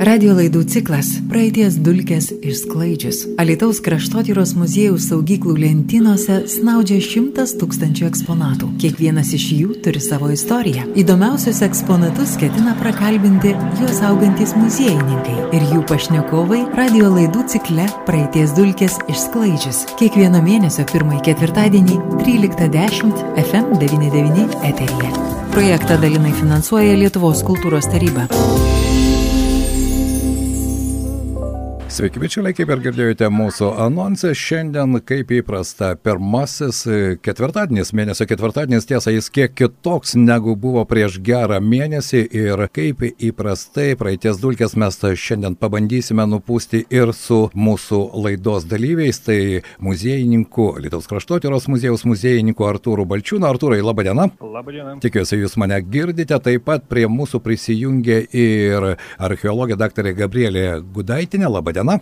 Radio laidų ciklas Praeities dulkės išsklaidžius. Alitaus kraštotyros muziejaus saugyklų lentynose snaudžia šimtas tūkstančių eksponatų. Kiekvienas iš jų turi savo istoriją. Įdomiausius eksponatus ketina prakalbinti juos augantis muziejininkai ir jų pašnekovai radio laidų cikle Praeities dulkės išsklaidžius. Kiekvieno mėnesio pirmąjį ketvirtadienį 13.10 FM99 eteryje. Projektą dalinai finansuoja Lietuvos kultūros taryba. Sveiki, bičiuliai, kaip ir girdėjote mūsų anonsą, šiandien, kaip įprasta, pirmasis ketvirtadienis, mėnesio ketvirtadienis, tiesa, jis kiek kitoks negu buvo prieš gerą mėnesį ir kaip įprastai praeities dulkės mes šiandien pabandysime nupūsti ir su mūsų laidos dalyviais, tai muziejininku, Lietuvos kraštotyros muziejaus muziejininku Artūru Balčiūnu. Artūrai, laba diena. Labą dieną. Tikiuosi, jūs mane girdite, taip pat prie mūsų prisijungė ir archeologė daktarė Gabrielė Gudaitinė. Labą dieną diena.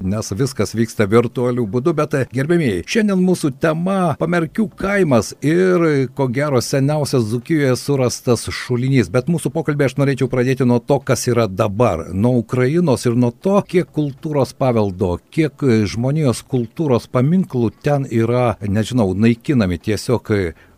Nes viskas vyksta virtualių būdų, bet gerbėmiai, šiandien mūsų tema Pamerkių kaimas ir ko gero seniausias Zukijoje surastas šulinys. Bet mūsų pokalbė aš norėčiau pradėti nuo to, kas yra dabar. Nuo Ukrainos ir nuo to, kiek kultūros paveldo, kiek žmonijos kultūros paminklų ten yra, nežinau, naikinami tiesiog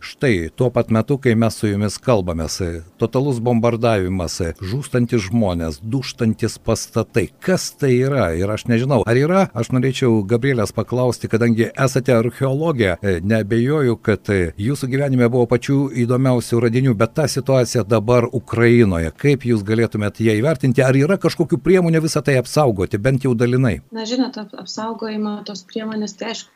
Štai tuo pat metu, kai mes su jumis kalbamės, totalus bombardavimas, žūstantis žmonės, duštantis pastatai. Kas tai yra? Ir aš nežinau, ar yra, aš norėčiau Gabrielės paklausti, kadangi esate archeologė, nebejoju, kad jūsų gyvenime buvo pačių įdomiausių radinių, bet ta situacija dabar Ukrainoje, kaip jūs galėtumėt ją įvertinti, ar yra kažkokių priemonių visą tai apsaugoti, bent jau dalinai? Na, žinote, apsaugojimo tos priemonės, tai aišku,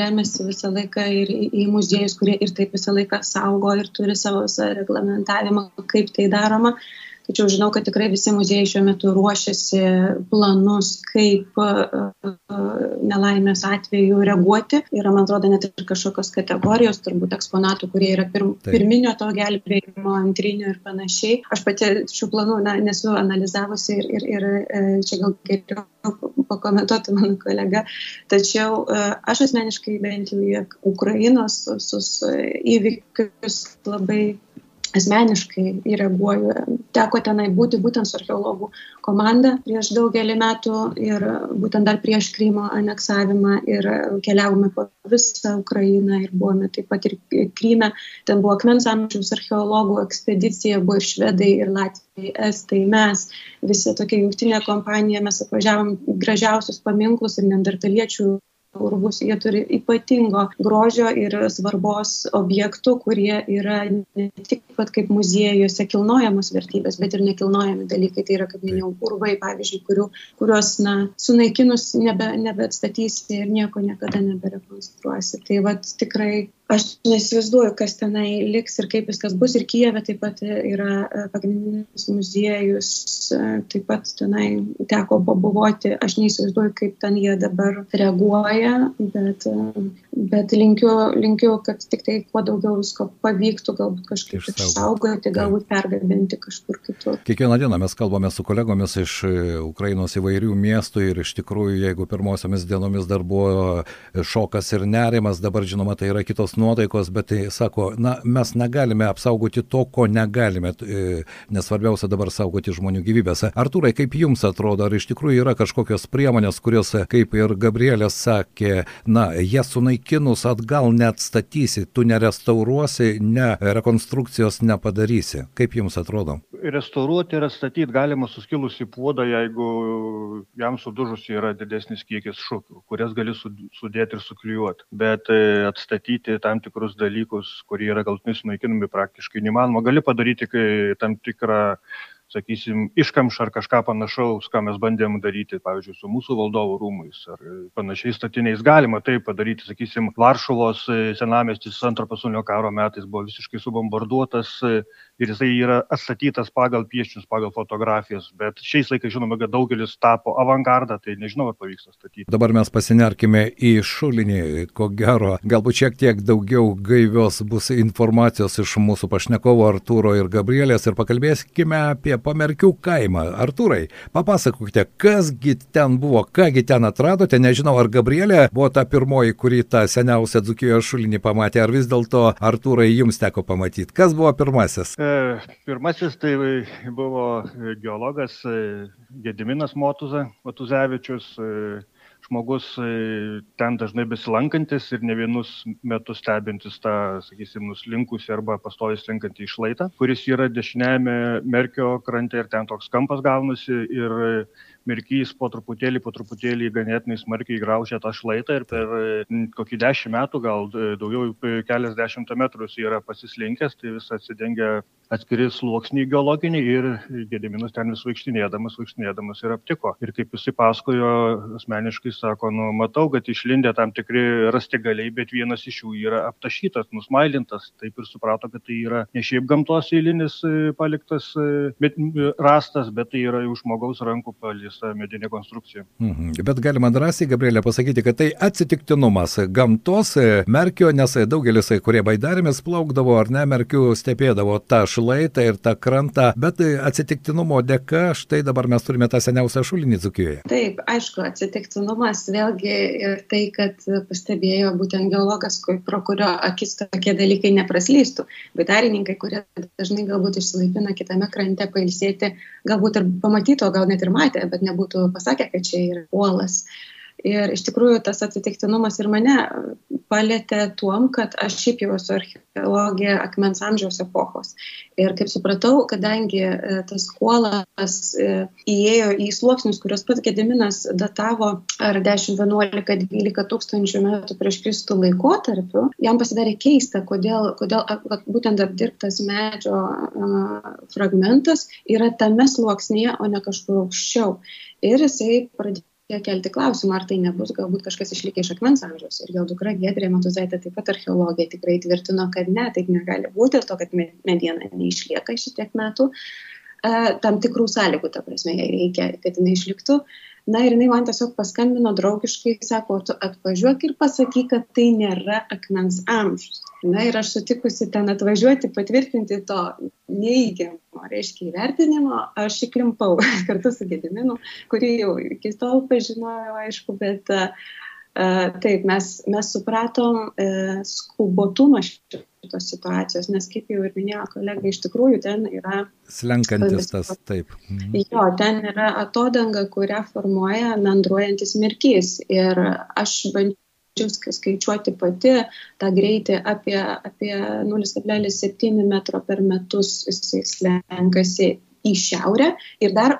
remiasi visą laiką ir į, muziejus, kurie ir taip visą laiką saugo ir turi savo visą reglamentavimą, kaip tai daroma. Tačiau žinau, kad tikrai visi muziejai šiuo metu ruošiasi planus, kaip nelaimės atveju reaguoti. Yra, man atrodo, net ir kažkokios kategorijos, turbūt eksponatų, kurie yra pir, pirminio to gelbėjimo, antrinio ir panašiai. Aš pati šių planų na, nesu analizavusi ir, ir, ir čia gal geriau pakomentuoti mano kolega. Tačiau aš asmeniškai bent jau Ukrainos visus įvykius labai asmeniškai reaguoju. Teko tenai būti būtent su archeologų komanda prieš daugelį metų ir būtent dar prieš Krymo aneksavimą ir keliavome po visą Ukrainą ir buvome taip pat ir Kryme. Ten buvo akmens amžiaus archeologų ekspedicija, buvo ir švedai, ir latviai, estai, mes, visi tokia jungtinė kompanija, mes apvažiavom gražiausius paminklus ir nendartaliečių urvus, jie turi ypatingo grožio ir svarbos objektų, kurie yra ne tik pat kaip muziejuose kilnojamos vertybės, bet ir nekilnojami dalykai. Tai yra, kaip minėjau, urvai, pavyzdžiui, kurių, kuriuos na, sunaikinus nebe, nebeatstatysi ir nieko niekada neberekonstruosi. Tai vad tikrai aš neįsivaizduoju, kas tenai liks ir kaip viskas bus. Ir Kijeve taip pat yra e, pagrindinis muziejus, e, taip pat tenai teko pabuvoti. Aš neįsivaizduoju, kaip ten jie dabar reaguoja, bet, e, bet linkiu, linkiu, kad tik tai kuo daugiau visko pavyktų galbūt kažkaip išsaugoti, galbūt pergabinti kažkur kitur. Kiekvieną dieną mes kalbame su kolegomis iš Ukrainos įvairių miestų ir iš tikrųjų, jeigu pirmosiomis dienomis dar buvo šokas ir nerimas, dabar žinoma, tai yra kitos nuotaikos, bet tai sako, na, mes negalime apsaugoti to, ko negalime, e, nes svarbiausia dabar saugoti žmonių gyvybės. Artūrai, kaip jums atrodo, ar iš tikrųjų yra kažkokios priemonės, kurios, kaip ir Gabrielė sakė, na, jas sunaikinus atgal neatstatysi, tu nerestauruosi, ne rekonstrukcijos nepadarysi. Kaip jums atrodo? Restauruoti ir atstatyti galima suskilusi puodą, jeigu jam sudužusi yra didesnis kiekis šukių, kurias gali sudėti ir suklijuoti. Bet e, atstatyti tą tam tikrus dalykus, kurie yra galtinai sunaikinami praktiškai neįmanoma. Gali padaryti, kai tam tikrą sakysim, iškamšą ar kažką panašaus, ką mes bandėm daryti, pavyzdžiui, su mūsų valdovų rūmais ar panašiais statiniais. Galima tai padaryti, sakysim, Varšuvos senamestis antro pasaulinio karo metais buvo visiškai subombarduotas ir jisai yra atstatytas pagal piešinius, pagal fotografijas, bet šiais laikais žinome, kad daugelis tapo avangardą, tai nežinau, ar pavyks atstatyti. Dabar mes pasinerkime į šulinį, ko gero, galbūt šiek tiek daugiau gaivios bus informacijos iš mūsų pašnekovo Artūro ir Gabrielės ir pakalbėsime apie Pamerkių kaimą. Artūrai, papasakokite, kasgi ten buvo, kągi ten atradote, nežinau, ar Gabrielė buvo ta pirmoji, kuri tą seniausią Dzukijoje šulinį pamatė, ar vis dėlto Artūrai jums teko pamatyti. Kas buvo pirmasis? E, pirmasis tai buvo geologas e, Gediminas Motuza, Matuzevičius. E, žmogus e, ten dažnai besilankantis ir ne vienus metus stebintis tą, sakysim, nuslinkusi arba pastoviai slinkantį išlaitą, kuris yra dešiniajame Merkio krante ir ten toks kampas gaunasi ir mirkys po truputėlį, po truputėlį ganėtinai smarkiai graužia tą šlaitą ir per kokį dešimt metų, gal daugiau keliasdešimt metrų jis yra pasislinkęs, tai vis atsidengia atskiri sluoksniai geologiniai ir Gediminas ten vis vaikštinėdamas, vaikštinėdamas ir aptiko. Ir kaip jisai pasakojo, asmeniškai sako, nu, matau, kad išlindė tam tikri rastigaliai, bet vienas iš jų yra aptašytas, nusmailintas. Taip ir suprato, kad tai yra ne šiaip gamtos eilinis paliktas bet, rastas, bet tai yra jau žmogaus rankų palis visa medinė konstrukcija. Mhm. Bet galima drąsiai, Gabrielė, pasakyti, kad tai atsitiktinumas gamtos e, merkio, nes daugelis, e, kurie baidarėmis plaukdavo ar ne, merkių stebėdavo tą šlaitą ir tą krantą, bet e, atsitiktinumo dėka štai dabar mes turime tą seniausią šulinį Dzukijoje. Taip, aišku, atsitiktinumas vėlgi ir tai, kad pastebėjo būtent geologas, pro kurio akis tokie dalykai nepraslystų. Baidarininkai, kurie dažnai galbūt išsilaipina kitame krante pailsėti, galbūt ir pamatyto, gal net ir matė, bet kad nebūtų pasakę, kad čia yra uolas. Ir iš tikrųjų tas atsitiktinumas ir mane palėtė tuom, kad aš šiaip jau esu archeologija akmens amžiaus epochos. Ir kaip supratau, kadangi e, tas kuolas e, įėjo į sluoksnius, kuriuos pats Gediminas datavo ar 10, 11, 12 tūkstančių metų prieš Kristų laikotarpiu, jam pasidarė keista, kodėl, kodėl būtent apdirbtas medžio fragmentas yra tame sluoksnėje, o ne kažkur aukščiau ir jisai pradėjo kelti klausimą, ar tai nebus galbūt kažkas išlikę iš akmens amžiaus. Ir jo dukra Gedrė Matuzaitė taip pat archeologija tikrai tvirtino, kad ne, taip negali būti, to, kad mediena neišlieka šitiek metų. E, tam tikrų sąlygų, ta prasme, jai reikia, kad jinai išliktų. Na ir jinai man tiesiog paskambino draugiškai, sako, tu atvažiuok ir pasakyk, kad tai nėra akmens amžius. Na ir aš sutikusi ten atvažiuoti, patvirtinti to neįgiamo, reiškia įvertinimo, aš įklimpau kartu su Gediminu, kurį jau iki tol pažinojau, aišku, bet uh, taip, mes, mes supratom uh, skubotumą šito šitos situacijos, nes kaip jau ir minėjo kolega, iš tikrųjų ten yra... Slenkantis tas, taip. Mhm. Jo, ten yra atodanga, kurią formuoja mendruojantis mirkys. Ir aš bandžiau skaičiuoti pati tą greitį apie, apie 0,7 metro per metus jisai slenkasi į šiaurę ir dar,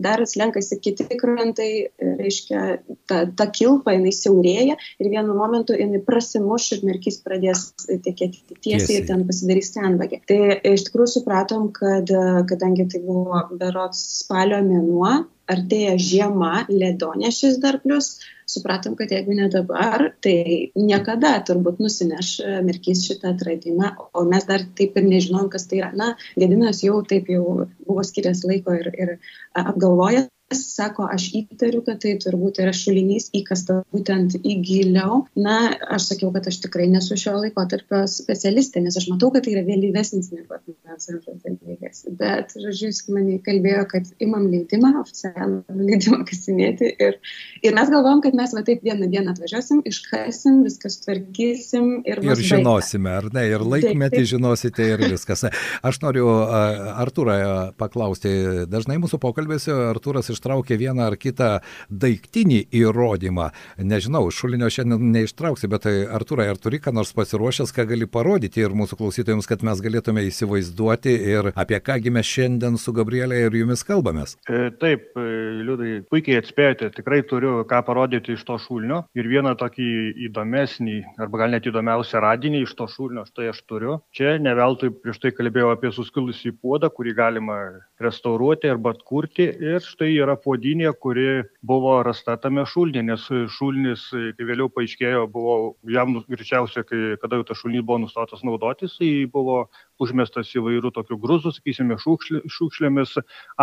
dar slenkasi kiti krantai, reiškia, ta, ta kilpa jinai siaurėja ir vienu momentu jinai prasimuš ir merkys pradės tekėti tiesiai ir ten pasidarys senvagė. Tai iš tikrųjų supratom, kad kadangi tai buvo berots spalio mėnuo, artėja žiema, ledonešis dar plus, supratom, kad jeigu ne dabar, tai niekada turbūt nusineš Merkys šitą atradimą, o mes dar taip ir nežinom, kas tai yra. Na, Gedinas jau taip jau buvo skiręs laiko ir, ir apgalvojęs sako, aš įtariu, kad tai turbūt yra šulinys įkasta būtent į giliau. Na, aš sakiau, kad aš tikrai nesu šio laiko tarp specialistė, nes aš matau, kad tai yra vėlyvesnis negu akmens amžiaus dalykas. Bet, žodžiu, jis man kalbėjo, kad imam leidimą, oficialų leidimą kasinėti ir, ir mes galvom, kad mes va taip vieną dieną atvažiuosim, iškasim, viskas tvarkysim ir... Ir žinosime, ar ne, ir laikmetį taip, taip. žinosite ir viskas. Aš noriu Arturą paklausti, dažnai mūsų pokalbėse Arturas iš ištraukė vieną ar kitą daiktinį įrodymą. Nežinau, šulinio šiandien neištrauksi, bet tai Arturai, ar turi ką nors pasiruošęs, ką gali parodyti ir mūsų klausytojams, kad mes galėtume įsivaizduoti ir apie kągi mes šiandien su Gabrielė ir jumis kalbamės. E, taip, e, Liudai, puikiai atspėjote, tikrai turiu ką parodyti iš to šulinio ir vieną tokį įdomesnį, arba gal net įdomiausią radinį iš to šulinio, štai aš turiu. Čia ne veltui prieš tai kalbėjau apie suskilusį puodą, kurį galima restauruoti arba atkurti ir štai yra yra puodynė, kuri buvo rasta tame šulnyje, nes šulnis, kai vėliau paaiškėjo, buvo jam greičiausiai, kai, kada jau tas šulnys buvo nustatas naudotis, tai buvo užmestas įvairių tokių grūzų, sakysime, šūkšlė, šūkšlėmis,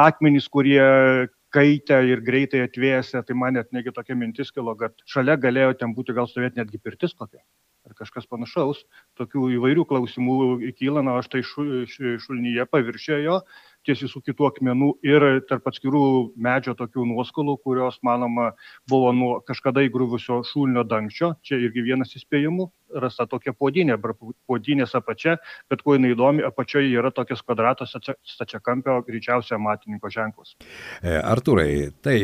akmenys, kurie kaitę ir greitai atvėsę, tai man net negi tokia mintis kilo, kad šalia galėjo ten būti gal stovėti netgi pirtis kokia ar kažkas panašaus. Tokių įvairių klausimų kyla, na, aš tai šu, šulnyje paviršėjo ties visų kitų akmenų ir tarp atskirų medžio tokių nuoskalų, kurios, manoma, buvo nuo kažkada įgrūvusio šulnio dangčio. Čia irgi vienas įspėjimų. Rasta tokia podinė, podinės apačia, bet kuo jinai įdomi, apačioje yra tokias kvadratos stačiakampio greičiausia matininko ženklas. E, Arturai, tai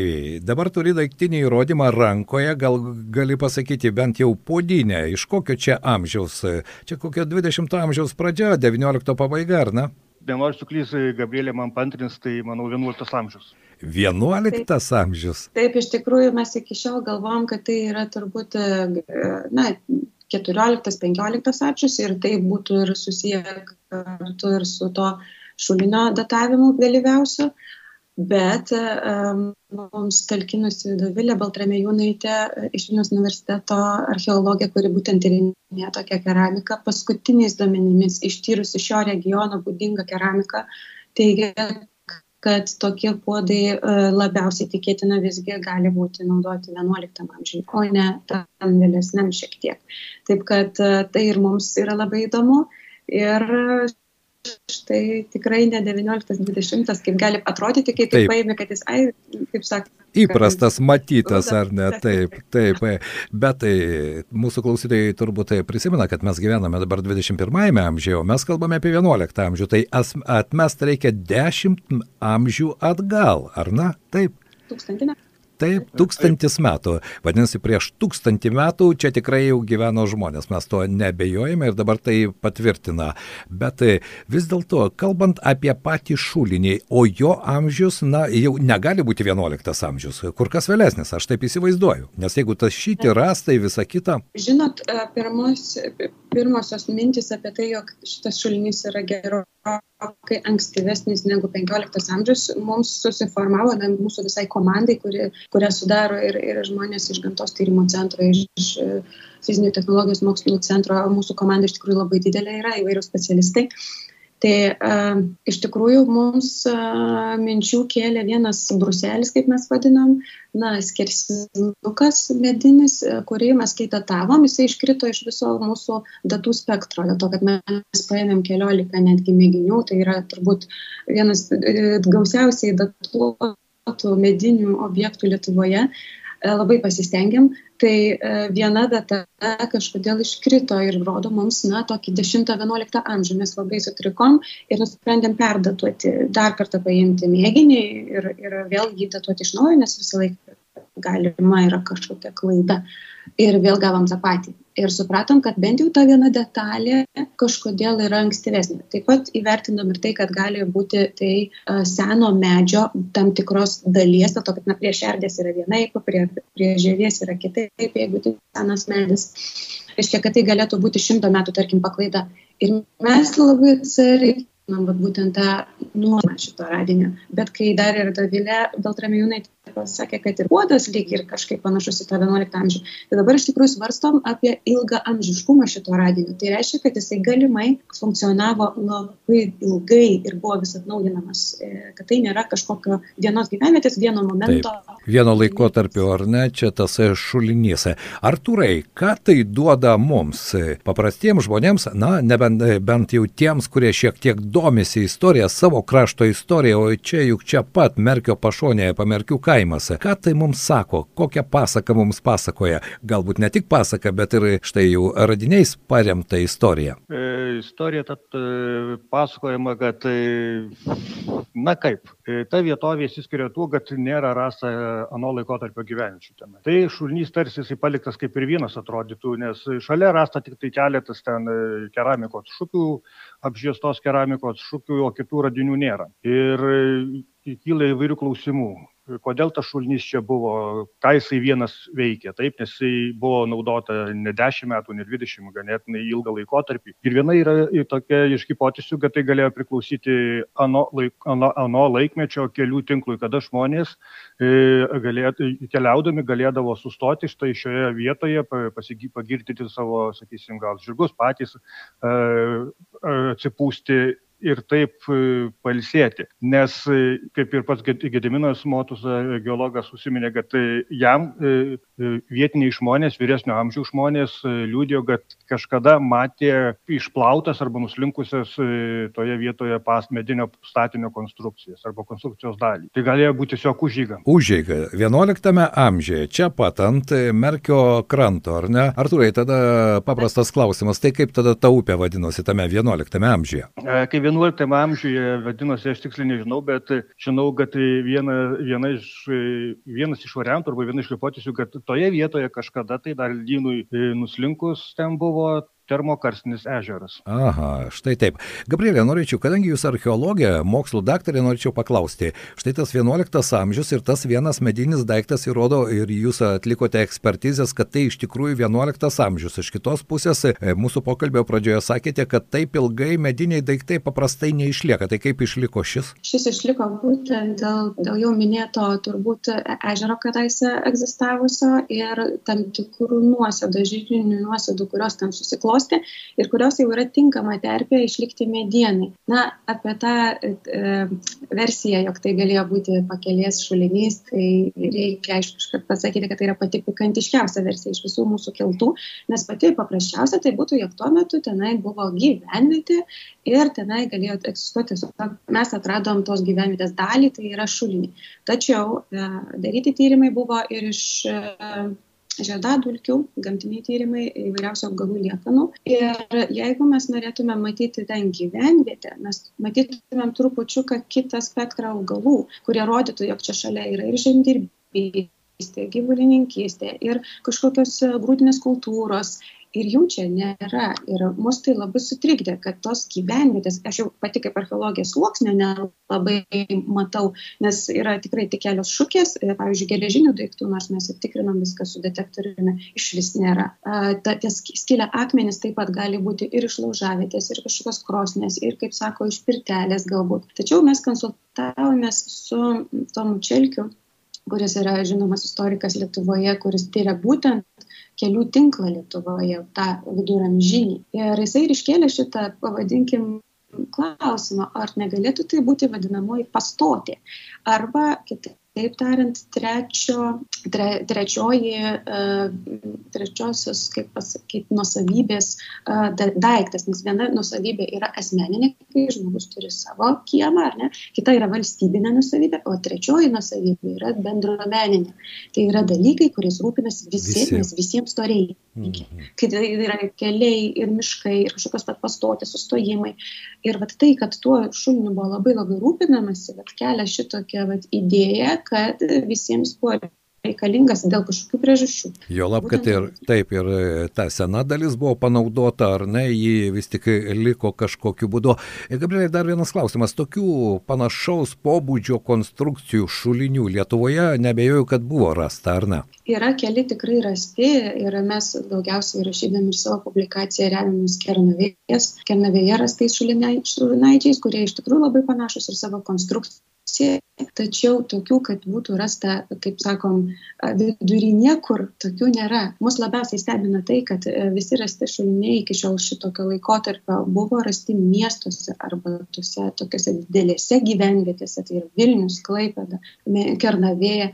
dabar turi daiktinį įrodymą rankoje, gal gali pasakyti bent jau podinę, iš kokio čia amžiaus, čia kokio 20 amžiaus pradžia, 19 pabaiga, ar ne? Nenoriu suklysti, Gabrielė man pantrins, tai manau 11 amžius. 11 taip, amžius. Taip, iš tikrųjų mes iki šiol galvom, kad tai yra turbūt, na, 14-15 amžius ir tai būtų ir susiję kartu ir su to šulinio datavimu vėlyviausiu. Bet um, mums talkinusi Dovilė Baltramėjūnaitė iš Vilnius universiteto archeologė, kuri būtent tyrinėja tokią keramiką, paskutiniais duomenimis ištyrusi šio regiono būdingą keramiką, teigia, kad tokie puodai labiausiai tikėtina visgi gali būti naudoti 11 amžiui, o ne tam vėlesniam šiek tiek. Taip kad tai ir mums yra labai įdomu. Ir štai tikrai ne 19-20, kaip gali atrodyti, kai tai paėmė, kad jis, ai, kaip sakė. Įprastas matytas, ar ne? Taip, taip. Bet tai mūsų klausytojai turbūt tai prisimena, kad mes gyvename dabar 21 amžiuje, o mes kalbame apie 11 amžių. Tai atmest reikia 10 amžių atgal, ar ne? Taip. Tūkstantinę. Taip, tūkstantis metų. Vadinasi, prieš tūkstantį metų čia tikrai jau gyveno žmonės, mes to nebejojame ir dabar tai patvirtina. Bet e, vis dėlto, kalbant apie patį šulinį, o jo amžius, na, jau negali būti 11 amžius, kur kas vėlesnis, aš taip įsivaizduoju. Nes jeigu tas šyti rastai, visa kita. Žinot, e, pirmos, pirmosios mintis apie tai, jog šitas šulinys yra gerokai ankstyvesnis negu 15 amžius, mums susiformavo, ne, mūsų visai komandai, kuri kurią sudaro ir, ir žmonės iš gamtos tyrimo centro, iš, iš e, fizinių technologijos mokslinų centro. Mūsų komanda iš tikrųjų labai didelė yra, įvairių specialistai. Tai uh, iš tikrųjų mums uh, minčių kėlė vienas bruselis, kaip mes vadinam, na, skersinukas medinis, kurį mes kai datavom, jisai iškrito iš viso mūsų datų spektro, dėl to, kad mes paėmėm keliolika netgi mėginių, tai yra turbūt vienas gausiausiai datuotų tų medinių objektų Lietuvoje, e, labai pasistengėm, tai e, viena data kažkodėl iškrito ir rodo mums, na, tokį 10-11 amžių. Mes labai sutrikom ir nusprendėm perdatuoti, dar kartą paimti mėginį ir, ir vėl jį datuoti iš naujo, nes visą laiką galima yra kažkokia klaida. Ir vėl gavom tą patį. Ir supratom, kad bent jau ta viena detalė kažkodėl yra ankstyvesnė. Taip pat įvertinom ir tai, kad gali būti tai seno medžio tam tikros dalies, to, kad na, prie šerdės yra vienaip, prie, prie žievės yra kitaip, jeigu tai senas medis. Reiškia, kad tai galėtų būti šimto metų, tarkim, paklaida. Ir mes labai atsargiai na, būtent tą nuomą šito radinio. Bet kai dar ir Davilė Beltramijūnaitė pasakė, kad ir puodas lyg ir kažkaip panašus į tą 11 amžių, tai dabar iš tikrųjų svarstom apie ilgą amžiškumą šito radinio. Tai reiškia, kad jisai galimai funkcionavo labai ilgai ir buvo vis atnaujinamas, e, kad tai nėra kažkokio vienos gyvenvietės, vieno momento. Taip, vieno laikotarpio, ar ne, čia tas šulinys. Artūrai, ką tai duoda mums, paprastiems žmonėms, na, nebent bent jau tiems, kurie šiek tiek domisi istorija, savo krašto istorija, o čia juk čia pat Merkio pašonėje, pamerkių kaimas. Ką tai mums sako, kokią pasaką mums pasakoja? Galbūt ne tik pasaka, bet ir štai jau radiniais paremta istorija. E, istorija tad e, pasakojama, kad, e, na kaip, e, ta vietovė įsiskiria tuo, kad nėra rasta ano laikotarpio gyvenčių ten. Tai šulnys tarsi jisai paliktas kaip ir vienas atrodytų, nes šalia rasta tik tai keletas ten e, keramikos šukių, apžiestos keramikos šukių, o kitų radinių nėra. Ir e, kyla įvairių klausimų kodėl tas šulinys čia buvo, ką jisai vienas veikė, taip, nes jisai buvo naudota ne 10 metų, ne 20, ganėtinai ilgą laikotarpį. Ir viena yra tokia iš hipotezų, kad tai galėjo priklausyti ano, laik, ano, ano laikmečio kelių tinklui, kada žmonės e, galėtų, keliaudami galėdavo sustoti štai šioje vietoje, pagirtyti savo, sakysim, gal žirgus patys, e, atsipūsti ir taip e, palsėti. Nes, e, kaip ir pats Gediminas Motus, e, geologas, užsiminė, kad jam vietiniai žmonės, vyresnio amžiaus žmonės liūdėjo, kad kažkada matė išplautas arba nuslinkusias toje vietoje pas medinio statinio konstrukcijas arba konstrukcijos dalį. Tai galėjo būti tiesiog užžyga. Užžyga. 11 amžiuje, čia pat ant Merkio kranto, ar ne? Arturai, tada paprastas klausimas, tai kaip tada ta upė vadinosi tame 11 amžiuje? Kai 11 amžiuje vadinosi, aš tiksliai nežinau, bet žinau, kad viena, viena iš, vienas iš variantų arba viena iš hipotezijų, kad toje vietoje kažkada tai dar lynui nuslinkus ten buvo termokarstinis ežeras. Aha, štai taip. Gabrielė, norėčiau, kadangi jūs archeologė, mokslo daktarė, norėčiau paklausti. Štai tas 11 amžius ir tas vienas medinis daiktas įrodo ir jūs atlikote ekspertizės, kad tai iš tikrųjų 11 amžius. Iš kitos pusės, e, mūsų pokalbio pradžioje sakėte, kad taip ilgai mediniai daiktai paprastai neišlieka. Tai kaip išliko šis? Šis išliko būtent dėl, dėl jau minėto turbūt ežero kadaise egzistavusio ir tam tikrų nuosėdų, žydinių nuosėdų, kurios ten susiklosto susiklosti ir kurios jau yra tinkama terpė išlikti medienai. Na, apie tą e, versiją, jog tai galėjo būti pakelės šulinys, tai reikia aišku pasakyti, kad tai yra pati pikantiškiausia versija iš visų mūsų keltų, nes pati paprasčiausia tai būtų, jog tuo metu tenai buvo gyvenvietė ir tenai galėjo egzistuoti. Mes atradom tos gyvenvietės dalį, tai yra šulinį. Tačiau e, daryti tyrimai buvo ir iš e, žiedadulkių, gamtiniai tyrimai, įvairiausių augalų liekanų. Ir jeigu mes norėtume matyti ten gyvenvietę, mes matytumėm trupučiuką kitą spektrą augalų, kurie rodytų, jog čia šalia yra ir žemdirbystė, gyvulininkystė ir kažkokios grūdinės kultūros ir jų čia nėra. Ir mus tai labai sutrikdė, kad tos gyvenvietės, aš jau pati kaip archeologija sluoksnio nelabai matau, nes yra tikrai tik kelios šukės, e, pavyzdžiui, geležinių daiktų, nors mes ir tikrinam viską su detektoriumi, iš vis nėra. Ta, tie skilę akmenys taip pat gali būti ir iš laužavėtės, ir kažkokios krosnės, ir, kaip sako, iš pirtelės galbūt. Tačiau mes konsultavomės su Tomu Čelkiu kuris yra žinomas istorikas Lietuvoje, kuris tyria būtent kelių tinklą Lietuvoje, tą viduramžinį. Ir jisai ir iškėlė šitą, pavadinkim, klausimą, ar negalėtų tai būti vadinamoji pastotė. Arba kitaip Taip tariant, trečio, tre, trečioji, uh, trečiosios, kaip pasakyti, nusavybės uh, daiktas, nes viena nusavybė yra asmeninė, kai žmogus turi savo kiemą, ar ne, kita yra valstybinė nusavybė, o trečioji nusavybė yra bendruomeninė. Tai yra dalykai, kuriais rūpinasi visi, visi. nes visiems to reikia. Mhm. Kai tai yra keliai ir miškai ir kažkokios pat pastotės, sustojimai. Ir vat tai, kad tuo šuliniu buvo labai labai rūpinamasi, vat kelia šitokią vat idėją, kad visiems buvo reikalingas dėl kažkokių priežasčių. Jo lab, kad ir taip, ir e, ta sena dalis buvo panaudota, ar ne, ji vis tik liko kažkokiu būdu. Ir Gabrielė, dar vienas klausimas. Tokių panašaus pobūdžio konstrukcijų šulinių Lietuvoje nebejoju, kad buvo rasta, ar ne? Yra keli tikrai rasti ir mes daugiausiai rašydami ir savo publikaciją remiamės Kernavės, Kernavėje rastais šulinaičiais, kurie iš tikrųjų labai panašus ir savo konstrukciją tačiau tokių, kad būtų rasta, kaip sakom, vidury niekur, tokių nėra. Mus labiausiai stebina tai, kad e, visi rasti šuliniai iki šiol šitokio laikotarpio buvo rasti miestuose arba tose tokiuose didelėse gyvenvietėse, tai yra Vilnius, Klaipėda, Kernavėje,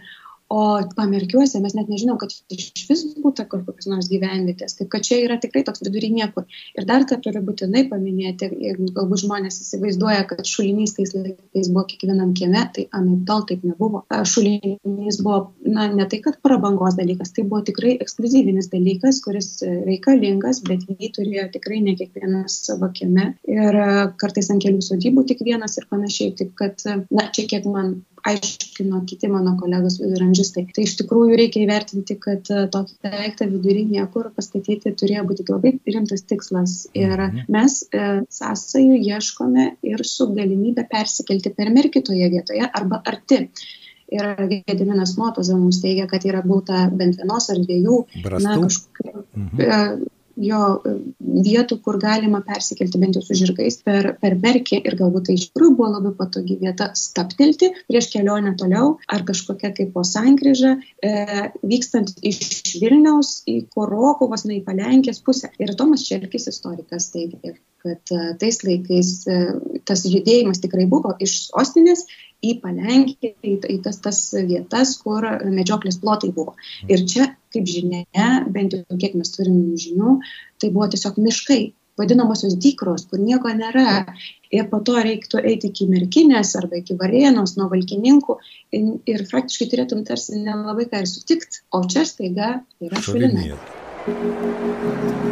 o pamerkiuose mes net nežinom, kad iš vis būtų kokios nors gyvenvietės. Taip kad čia yra tikrai toks vidury niekur. Ir dar ką turiu būtinai paminėti, jeigu galbūt žmonės įsivaizduoja, kad šulinys tais laikais buvo kiekvienam kieme, tai anaip tol taip nebuvo. Šulinys buvo, na, ne tai, kad prabangos dalykas, tai buvo tikrai ekskluzyvinis dalykas, kuris reikalingas, bet jį turėjo tikrai ne kiekvienas savo kieme. Ir kartais ant kelių sodybų tik vienas ir panašiai. Taip kad, na, čia kiek man aiškino kiti mano kolegos viduramžistai. Tai iš tikrųjų reikia įvertinti, kad e, tokį daiktą vidury niekur pastatyti turėjo būti labai rimtas tikslas. Ir mhm. mes e, sąsajų ieškome ir su galimybė persikelti per merkitoje vietoje arba arti. Ir Gediminas Motozas mums teigia, kad yra būta bent vienos ar dviejų, Brastų? na, kažkokių mhm. E, jo vietų, kur galima persikelti bent jau su žirgais per, per Merkį ir galbūt tai iš tikrųjų buvo labai patogi vieta staptelti prieš kelionę toliau ar kažkokia kaip po sankryža, e, vykstant iš Vilniaus į Korokuvos, na į Palenkės pusę. Ir Tomas Čelkis istorikas teigia, kad e, tais laikais e, tas judėjimas tikrai buvo iš sostinės į Palenkiją, į, į tas, tas vietas, kur medžioklės plotai buvo. Ir čia, kaip žinia, bent jau kiek mes turim žinių, tai buvo tiesiog miškai, vadinamosios dykros, kur nieko nėra. Ir po to reiktų eiti iki merkinės arba iki varėnos, nuo valkininkų ir, ir faktiškai turėtum tarsi nelabai ką ir sutikti, o čia staiga yra šulinai.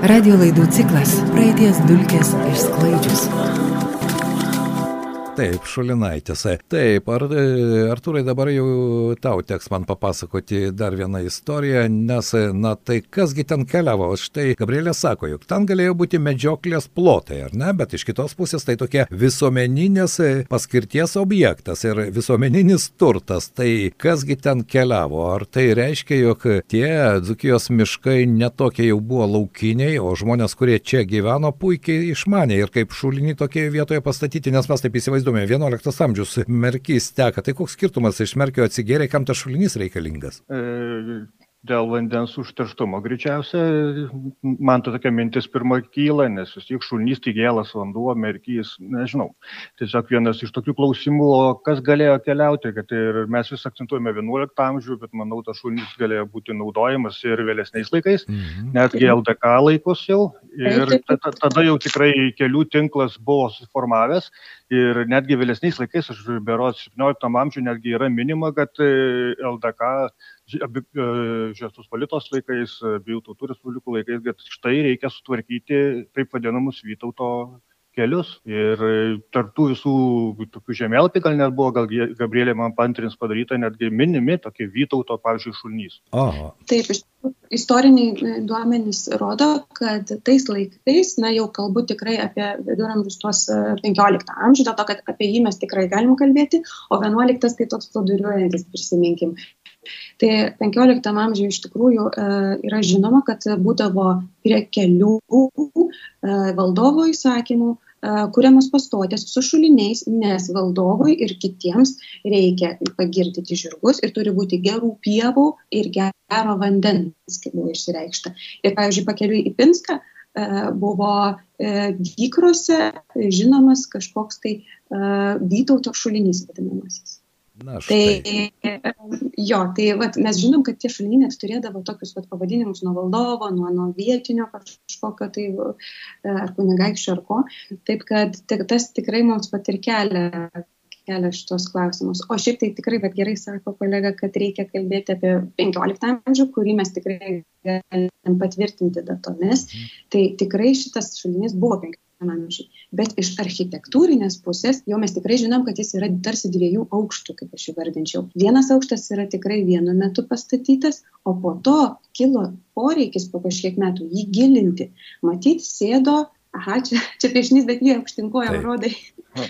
Radio laidų ciklas Praeities dulkės išsklaidžius. Taip, Šulinaitės. Taip, ar, Arturai, dabar jau tau teks man papasakoti dar vieną istoriją, nes, na tai kasgi ten keliavo, štai Gabrielė sako, jog ten galėjo būti medžioklės plotai, ar ne, bet iš kitos pusės tai tokia visuomeninės paskirties objektas ir visuomeninis turtas, tai kasgi ten keliavo, ar tai reiškia, jog tie Dzukijos miškai netokie jau buvo laukiniai, o žmonės, kurie čia gyveno, puikiai išmanė ir kaip šulinį tokioje vietoje pastatyti, nes mes taip įsivaizduojame, įsivaizduojame, 11 amžius merkys teka, tai koks skirtumas iš merkio atsigėrė, kam tas šulinys reikalingas? E, dėl vandens užterštumo greičiausia, man to tokia mintis pirma kyla, nes vis tiek šulnys tai gėlas vanduo, merkys, nežinau. Tiesiog vienas iš tokių klausimų, o kas galėjo keliauti, kad ir mes vis akcentuojame 11 amžių, bet manau, tas šulnys galėjo būti naudojamas ir vėlesniais laikais, mhm. netgi LDK laikus jau. Ir tada jau tikrai kelių tinklas buvo suformavęs ir netgi vėlesniais laikais, aš berods 17 amžiuje netgi yra minima, kad LDK Žestos politos laikais, abiejų tautų respublikų laikais, kad štai reikia sutvarkyti taip vadinamus Vytauto kelius. Ir tarptų visų tokių žemėlapį, gal net buvo, gal Gabrielė man pantrins padaryta, netgi minimi tokie Vytauto, pavyzdžiui, šulnys. Aha. Taip, iš istoriniai e, duomenys rodo, kad tais laikais, na jau kalbu tikrai apie viduramžius tuos 15 e, amžių, dėl to, kad apie jį mes tikrai galim kalbėti, o 11 tai toks ploduriuojantis, prisiminkim. Tai 15 amžiuje iš tikrųjų e, yra žinoma, kad būdavo prie kelių e, valdovo įsakymų e, kuriamos pastotės su šuliniais, nes valdovui ir kitiems reikia pagirdyti žirgus ir turi būti gerų pievų ir gero vandens, kaip buvo išsireikšta. Ir, pavyzdžiui, pakeliui į Pinską buvo dykrose žinomas kažkoks tai Vytauto šulinys vadinamasis. Na, štai. tai jo, tai vat, mes žinom, kad tie šuliniai net turėdavo tokius vat, pavadinimus nuo valdovo, nuo, nuo vietinio kažkokio tai ar kunigaikščio ar ko. Taip kad tas tikrai mums pat ir kelia kelia šitos klausimus. O šiaip tai tikrai, bet gerai sako kolega, kad reikia kalbėti apie 15 amžių, kurį mes tikrai galim patvirtinti datomis. Mhm. Tai tikrai šitas šulinys buvo 15 amžiui. Bet iš architektūrinės pusės jau mes tikrai žinom, kad jis yra tarsi dviejų aukštų, kaip aš įvardinčiau. Vienas aukštas yra tikrai vienu metu pastatytas, o po to kilo poreikis po kažkiek metų jį gilinti. Matyt, sėdo aha, čia, čia piešinys, bet jie aukštinkojam rodai,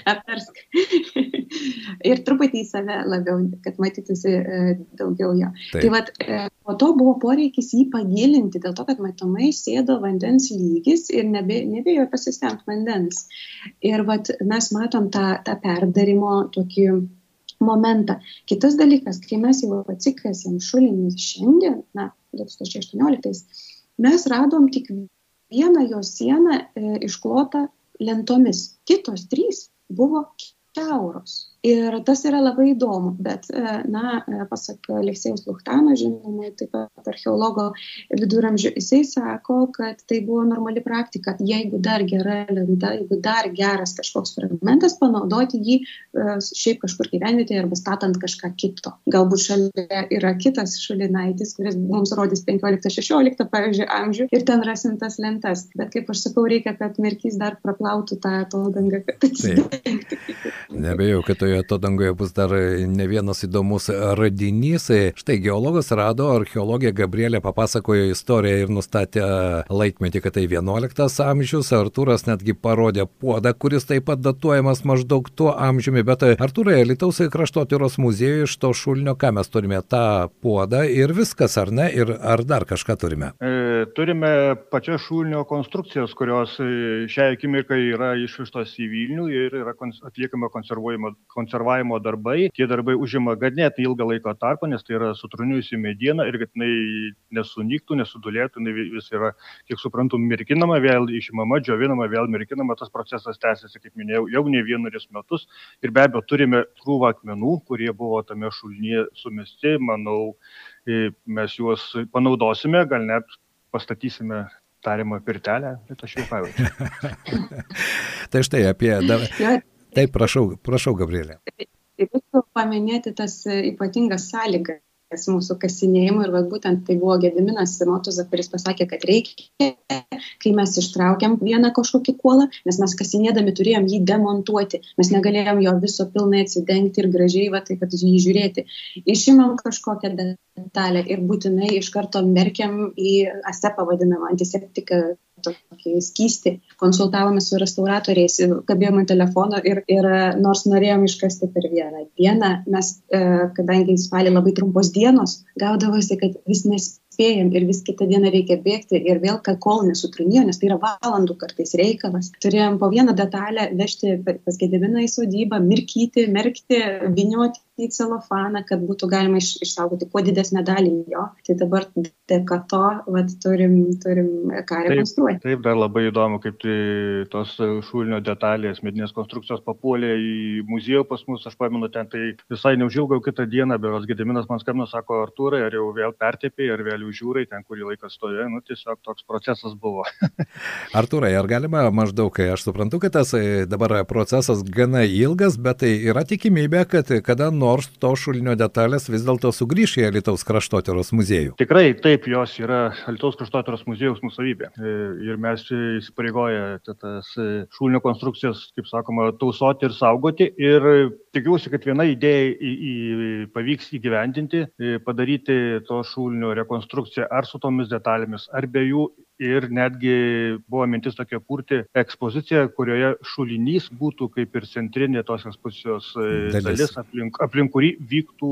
aptarsk. ir truputį į save labiau, kad matytųsi e, daugiau jo. Taip. Tai vad, e, po to buvo poreikis jį pagilinti, dėl to, kad matomai sėdo vandens lygis ir nebe, nebėjo pasistengti vandens. Ir vad, mes matom tą, tą perdarimo tokį momentą. Kitas dalykas, kai mes jau atsikasėm šulinį šiandien, na, 2018, mes radom tik vieną jo sieną e, išklotą lentomis. Kitos trys buvo kiauros Ir tas yra labai įdomu, bet, e, na, e, pasak Aleksėjus Luchtano, žinoma, taip pat archeologo viduramžių, jisai sako, kad tai buvo normali praktika, jeigu dar gera lenta, jeigu dar geras kažkoks fragmentas, panaudoti jį e, šiaip kažkur gyvenvietėje arba statant kažką kito. Galbūt šalia yra kitas šalinaitis, kuris mums rodys 15-16, pavyzdžiui, amžių ir ten rasim tas lentas. Bet kaip aš sakau, reikia, kad merkys dar praplautų tą atodangą, kad atsidengtų. Nebejau, kad toje toje to dangoje bus dar ne vienas įdomus radinys. Štai geologas rado, archeologė Gabrielė papasakojo istoriją ir nustatė laikmetį, kad tai 11 amžius. Artūras netgi parodė puodą, kuris taip pat datuojamas maždaug tuo amžiumi. Bet Artūrai, Lietuvos kraštotyros muziejuje iš to šulinio, ką mes turime, tą puodą ir viskas, ar ne? Ir ar dar kažką turime? E, turime pačias šulinio konstrukcijas, kurios e, šią akimirką yra išvištos į Vilnių ir yra atliekama konservavimo darbai. Tie darbai užima ganėtinai ilgą laiko tarpą, nes tai yra sutruniusi mediena ir kad jinai nesunyktų, nesudulėtų, jinai vis yra, kiek suprantu, mirkinama, vėl išimama, džiovinama, vėl mirkinama. Tas procesas tęsiasi, kaip minėjau, jau ne vienerius metus. Ir be abejo, turime krūvą akmenų, kurie buvo tame šulnyje sumesti. Manau, mes juos panaudosime, gal net pastatysime tariamą pirtelę, bet aš jau pajaučiu. tai štai apie... Taip, prašau, prašau, Gabrielė. Reikėtų paminėti tas ypatingas sąlygas mūsų kasinėjimų ir vat, būtent tai buvo Gediminas Motuza, kuris pasakė, kad reikia, kai mes ištraukiam vieną kažkokį kuolą, nes mes kasinėdami turėjom jį demontuoti, mes negalėjom jo viso pilnai atsidengti ir gražiai, va, tai kad jį žiūrėti. Išimam kažkokią detalę ir būtinai iš karto merkiam į ASEPą vadinamą antiseptiką tokį skystį, konsultavome su restauratoriais, kabėjome telefono ir, ir nors norėjom iškasti per vieną dieną, mes, e, kadangi spalį labai trumpos dienos, gaudavosi, kad vis nespėjom ir vis kitą dieną reikia bėgti ir vėl, kad kol nesutrinėjo, nes tai yra valandų kartais reikalas. Turėjom po vieną detalę vežti pas Gediminą į sodybą, mirkyti, merkti, vinioti į celofaną, kad būtų galima iš, išsaugoti kuo didesnę dalį jo. Tai dabar dėka to vat, turim, turim ką rekonstruoti. Taip, taip, dar labai įdomu, kaip tai tos šulinio detalės, medinės konstrukcijos papuolė į muziejų pas mus, aš pamenu, ten tai visai neužilgau kitą dieną, beros Gediminas man skambino, sako, Artūrai, ar jau vėl pertėpiai, ar vėl žiūrai, ten kurį laiką stovėjo, nu tiesiog toks procesas buvo. Artūrai, ar galima maždaug, aš suprantu, kad tas e, dabar procesas gana ilgas, bet tai yra tikimybė, kad kada nors to šulinio detalės vis dėlto sugrįš į Alitaus kraštotyros muziejų. Tikrai taip, jos yra Alitaus kraštotyros muziejaus nusavybė. E, ir mes įsipareigoję tas šulinio konstrukcijas, kaip sakoma, tausoti ir saugoti. Ir tikiuosi, kad viena idėja į, į, pavyks įgyvendinti, e, padaryti to šulinio rekonstrukciją ar su tomis detalėmis, ar be jų. Ir netgi buvo mintis tokia kurti ekspoziciją, kurioje šulinys būtų kaip ir centrinė tos ekspozicijos e, dalis, dalis aplink, aplink kurį vyktų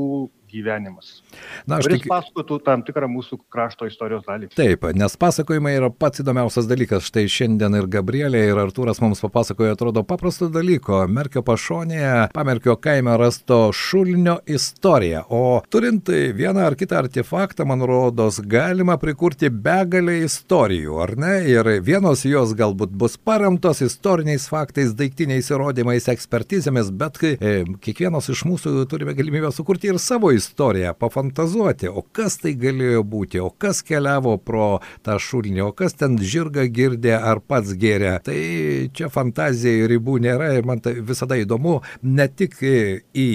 gyvenimas. Na, aš tik pasakotų tam tikrą mūsų krašto istorijos dalį. Taip, nes pasakojimai yra pats įdomiausias dalykas. Štai šiandien ir Gabrielė, ir Artūras mums papasakojo, atrodo, paprasto dalyko. Merkio pašonėje, pamerkio kaime rasto šulinio istoriją. O turint vieną ar kitą artefaktą, man rodos, galima prikurti begalę istorijų, ar ne? Ir vienos jos galbūt bus paremtos istoriniais faktais, daiktiniais įrodymais, ekspertizėmis, bet e, kiekvienas iš mūsų turime galimybę sukurti ir savo istoriją istoriją, pafantazuoti, o kas tai galėjo būti, o kas keliavo pro tą šulinį, o kas ten žirgą girdė ar pats gėrė. Tai čia fantazijai ribų nėra ir man tai visada įdomu ne tik į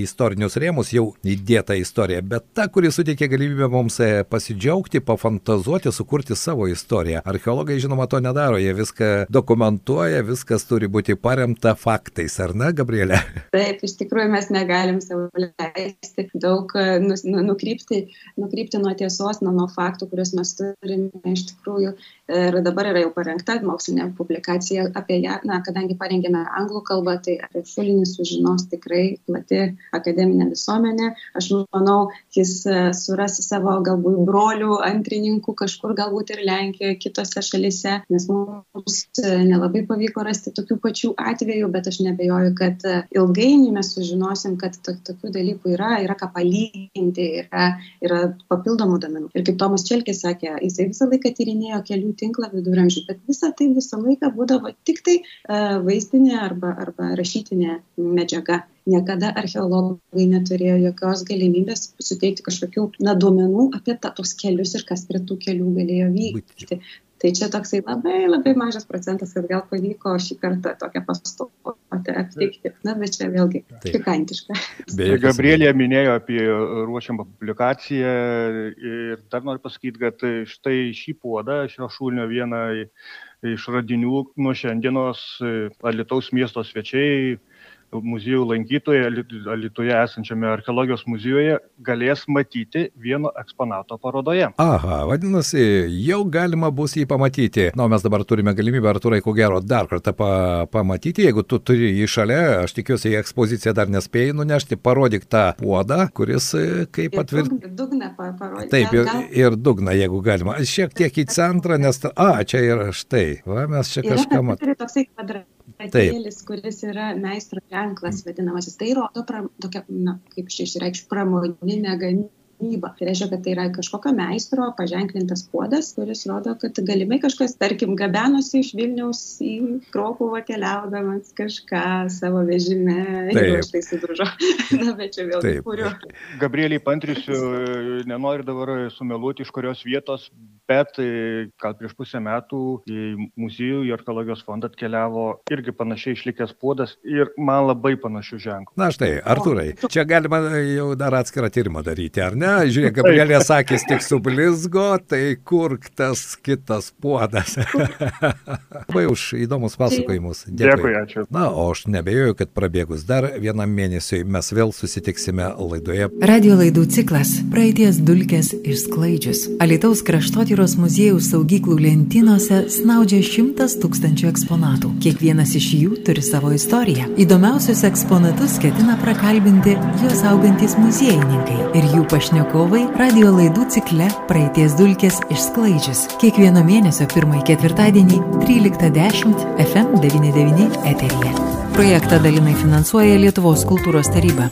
istorinius rėmus jau įdėta istorija, bet ta, kuri suteikia galimybę mums e, pasidžiaugti, pafantazuoti, sukurti savo istoriją. Archeologai, žinoma, to nedaro, jie viską dokumentuoja, viskas turi būti paremta faktais, ar ne, Gabrielė? Taip, iš tikrųjų mes negalim savo leisti daug e, nu, nu, nukrypti, nukrypti nuo tiesos, nuo, nuo faktų, kuriuos mes turime iš tikrųjų. Ir dabar yra jau parengta mokslinė publikacija apie ją, na, kadangi parengėme anglų kalbą, tai apie šulinį sužinos tikrai plati akademinė visuomenė. Aš manau, jis e, suras savo galbūt brolių, antrininkų kažkur galbūt ir Lenkijoje, kitose šalise, nes mums e, nelabai pavyko rasti tokių pačių atvejų, bet aš nebejoju, kad ilgainiui mes sužinosim, kad to, tokių dalykų yra, yra ką palyginti, yra, yra papildomų domenų. Ir kaip Tomas Čelkis sakė, jisai visą laiką tyrinėjo kelių tinklą viduramžių, bet visa tai visą laiką būdavo tik tai uh, vaizdinė arba, arba rašytinė medžiaga niekada archeologai neturėjo jokios galimybės suteikti kažkokių na, duomenų apie ta, tos kelius ir kas prie tų kelių galėjo vykti. Tai čia toksai labai labai mažas procentas, kad gal pavyko šį kartą tokią pastotę aptikti. Na, bet čia vėlgi pikantiška. Beje, Gabrielė minėjo apie ruošiamą publikaciją ir dar noriu pasakyti, kad štai šį puodą, šio šūnio vieną iš radinių nuo šiandienos Alitaus miesto svečiai muziejų lankytojai Alitoje esančiame archeologijos muziejuje galės matyti vieno eksponato parodoje. Aha, vadinasi, jau galima bus jį pamatyti. Na, mes dabar turime galimybę, Arturai, ko gero, dar kartą pa pamatyti. Jeigu tu turi jį šalia, aš tikiuosi, į ekspoziciją dar nespėjai nunešti, parodyk tą puodą, kuris e, kaip patvirtina. Dugną parodyti. Taip, ir, ir dugną, jeigu galima. Šiek tiek į centrą, nes... A, čia yra štai. Va, mes čia kažką matome. Toksai kvadratėlis, kuris yra meistro ženklas vadinamasis. Tai rodo pra, tokia, na, kaip čia išreikščiau, pramoninę gamybą gamyba. Tai reiškia, kad tai yra kažkokio meistro paženklintas puodas, kuris rodo, kad galimai kažkas, tarkim, gabenosi iš Vilniaus į Krokuvą keliaudamas kažką savo vežime ir štai sudužo. Na, bet čia vėl kuriu. Gabrieliai pantrysiu, nenoriu dabar sumeluoti iš kurios vietos, bet e, gal prieš pusę metų į muziejų, į archeologijos fondą atkeliavo irgi panašiai išlikęs puodas ir man labai panašių ženklų. Na štai, Arturai, čia galima jau dar atskirą tyrimą daryti, ar ne? Žiūrėk, Gabrielė sakė, tik sublizgo, tai kur tas kitas puodas. Labai už įdomus pasakojimus. Dėkui. Dėkui, ačiū. Na, o aš nebejoju, kad prabėgus dar vienam mėnesiui mes vėl susitiksime laidoje. Radio laidų ciklas Praeities dulkės išsklaidžius. Alitaus kraštotyros muziejų saugyklų lentynose snaudžia šimtas tūkstančių eksponatų. Kiekvienas iš jų turi savo istoriją. Įdomiausius eksponatus ketina prakalbinti juos augantis muziejininkai ir jų pašnekovai pašnekovai radio laidų cikle Praeities dulkės išsklaidžius. Kiekvieno mėnesio pirmąjį ketvirtadienį 13.10 FM99 eteryje. Projektą dalinai finansuoja Lietuvos kultūros taryba.